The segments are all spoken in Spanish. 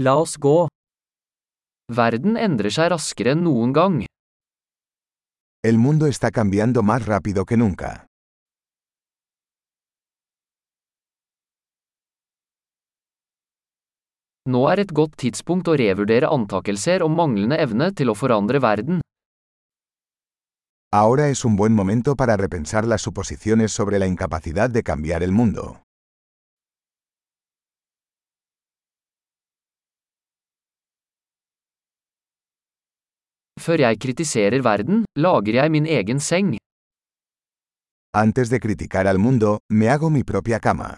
La oss gå. Verden endrer seg raskere enn noen gang. El mundo está cambiando más rápido que nunca. Nå er et godt tidspunkt å revurdere antakelser om manglende evne til å forandre verden. Ahora es un buen momento para repensar las suposiciones sobre la incapacidad de cambiar el mundo. Før jeg kritiserer verden, lager jeg min egen seng. Antes de criticar al mundo, me hago mi propia cama.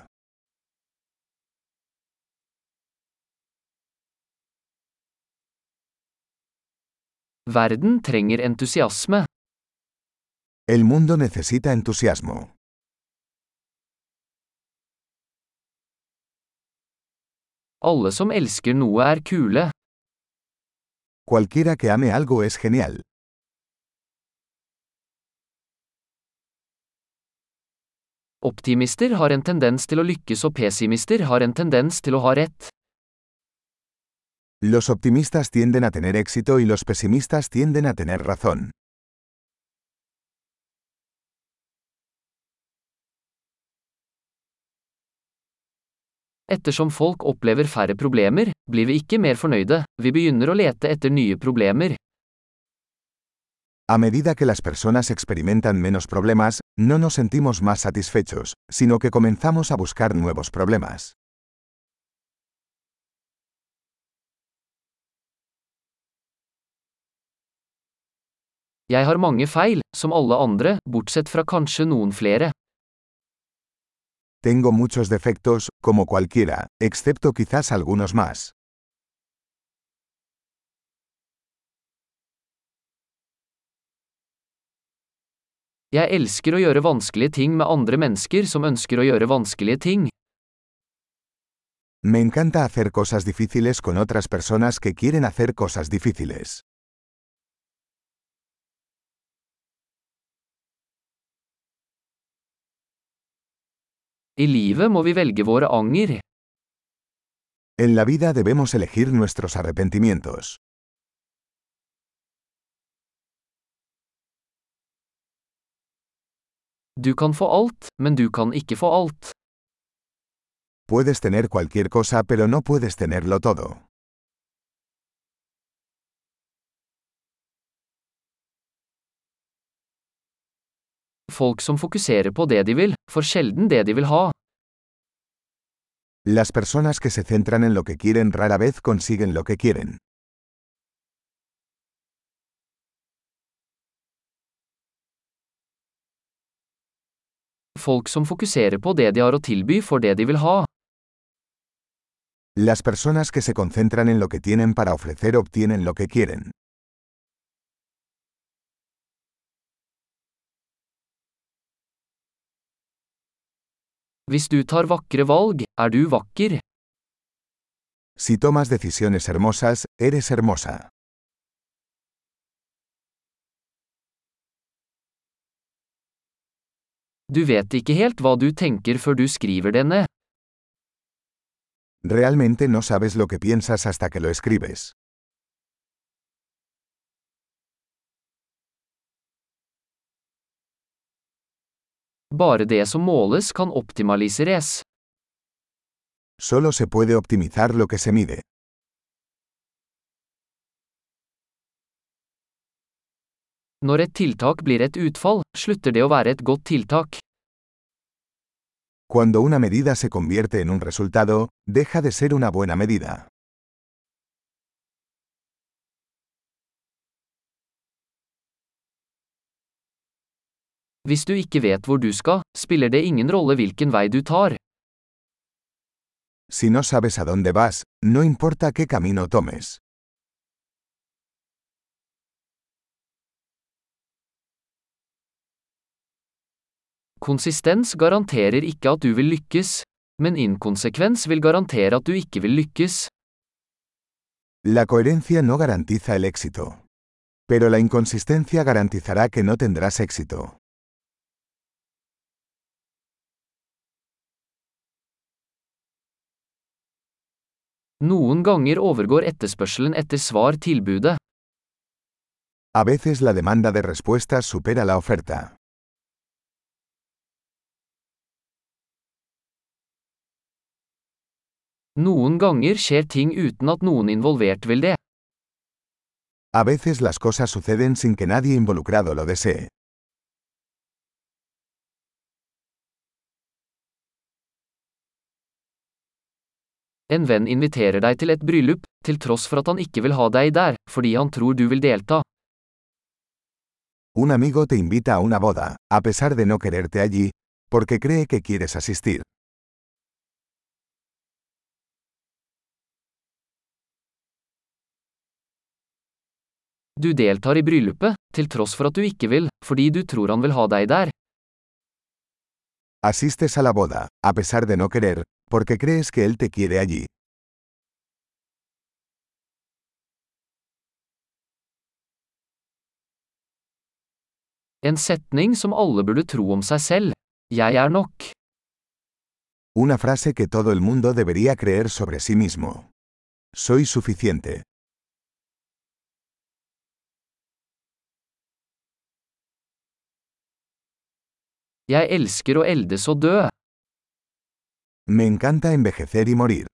Verden trenger entusiasme. El mundo necesita entusiasmo. Alle som elsker noe er kule. Cualquiera que ame algo es genial. Optimister har en tendens til å lykkes og pessimister har en tendens til å ha rett. Los optimistas tienden a tener éxito y los pesimistas tienden a tener razón. Ettersom folk opplever færre problemer, blir vi ikke mer fornøyde, vi begynner å lete etter nye problemer. A medida que las personas experimentan menos problemas, no nos sentimos más satisfechos, sino que comenzamos a buscar nuevos problemas. Jeg har mange feil, som alle andre, bortsett fra kanskje noen flere. Tengo muchos defectos, como cualquiera, excepto quizás algunos más. Jeg elsker å gjøre vanskelige ting med andre mennesker som ønsker å gjøre vanskelige ting. Me encanta hacer cosas difíciles con otras personas que quieren hacer cosas difíciles. I livet må vi velge våre anger. En la vida debemos elegir nuestros arrepentimientos. Du kan få alt, men du kan ikke få alt. Puedes tener cualquier cosa pero no puedes tenerlo todo. Folk som fokuserer på det de vil, får sjelden det de vil ha. Las personas que se centran en lo que quieren rara vez consiguen lo que quieren. Folk som fokuserer på det de har å tilby, får det de vil ha. Las personas que se concentran en lo que tienen para ofrecer obtienen lo que quieren. Hvis du tar vakre valg, er du vakker. Si tomas decisiones hermosas, eres hermosa. Du vet ikke helt hva du tenker før du skriver det ned. Realmente no sabes lo que piensas hasta que lo escribes. Bare det som måles kan optimaliseres. Solo se puede optimizar lo que se mide. Når et tiltak blir et utfall, slutter det å være et godt tiltak. Cuando una medida se convierte en un resultado, deja de ser una buena medida. Hvis du ikke vet hvor du skal, spiller det ingen rolle hvilken vei du tar. Si no sabes a dónde vas, no importa qué camino tomes. Konsistens garanterer ikke at du vil lykkes, men inkonsekvens vil garantere at du ikke vil lykkes. La coherencia no garantiza el éxito. Pero la inconsistencia garantizará que no tendrás éxito. Noen ganger overgår etterspørselen etter svar tilbudet. A veces la demanda de respuestas supera la oferta. Noen ganger skjer ting uten at noen involvert vil det. A veces las cosas suceden sin que nadie involucrado lo desee. En venn inviterer deg til et bryllup, til tross for at han ikke vil ha deg der, fordi han tror du vil delta. Un amigo te invita a una boda, a pesar de no quererte allí, porque cree que quieres asistir. Du deltar i bryllupet, til tross for at du ikke vil, fordi du tror han vil ha deg der. Asistes a la boda, a pesar de no querer, porque crees que él te quiere allí. En setning som alle burde tro om seg selv. Jeg er nok. Una frase que todo el mundo debería creer sobre sí mismo. Soy suficiente. Jeg elsker å eldes og dø. Me encanta envejecer y morir.